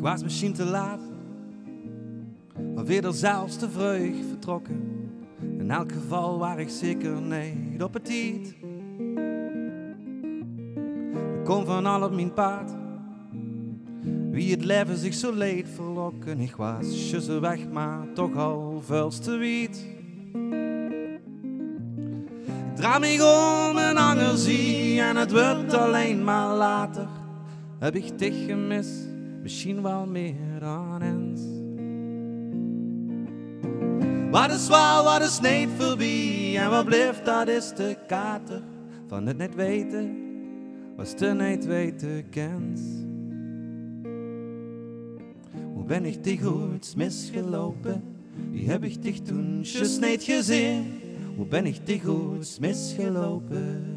was misschien te laat, of weer zelfs te vreugd vertrokken. In elk geval waar ik zeker niet op het tiet. Er komt van al op mijn paard, wie het leven zich zo leed verlokken. Ik was jussen weg, maar toch al vuilste te wiet. Ik draai me om een angerzie en het wordt alleen maar later. Heb ik dich gemist, misschien wel meer dan eens. Wat is wel, wat is niet voorbij en wat blijft, dat is de kater van het net weten, was te niet weten kent. Hoe ben ik dich ooit misgelopen? Wie heb ik dich toen niet gezien? Hoe ben ik dich ooit misgelopen?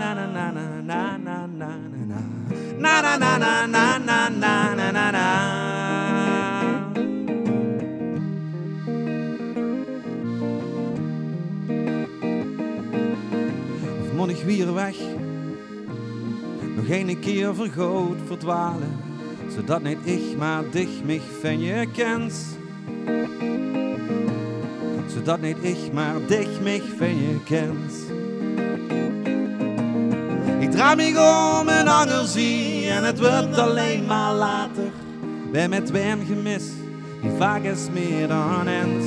na na na na na na na. Of wier weg, nog een keer vergoot verdwalen, zodat niet ik maar dich mich van je kent. Zodat niet ik maar dich mich van je kent. Ik draai mich om en anger zie en het wordt alleen maar later. Wij met wijn gemis, die vaak is meer dan eens.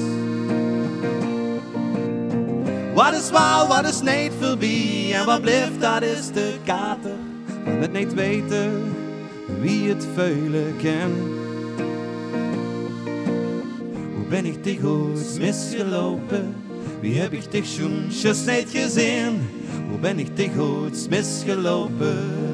Wat is waar, wat is niet voorbij en wat blijft, dat is de kater. Van het niet weten wie het veulen kent. Hoe ben ik dich ooit misgelopen? Wie heb ik just niet gezien? Hoe ben ik dich ooit misgelopen?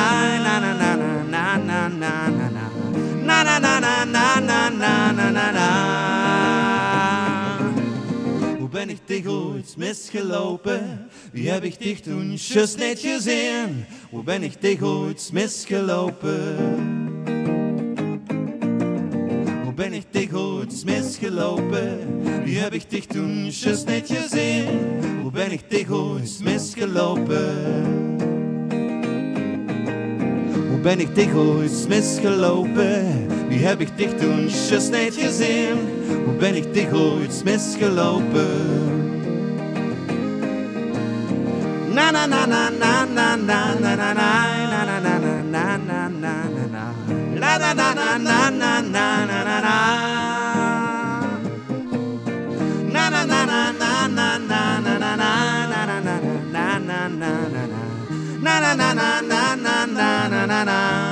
Hoe ben ik dich ooit misgelopen? Wie heb ik dich toen just gezien? Hoe ben ik dich ooit misgelopen? Hoe ben ik dich ooit misgelopen? Wie heb ik dich toen just gezien? Hoe ben ik dich ooit misgelopen? Ben ik dich ooit misgelopen? Wie heb ik dich toen just niet gezien? Hoe ben ik dich ooit misgelopen? Na na na na na na na na na na na na na na na na na na La na na na na na na na na na Na na na na na na na na na na na na na na na na na na Na na na na na na na na na na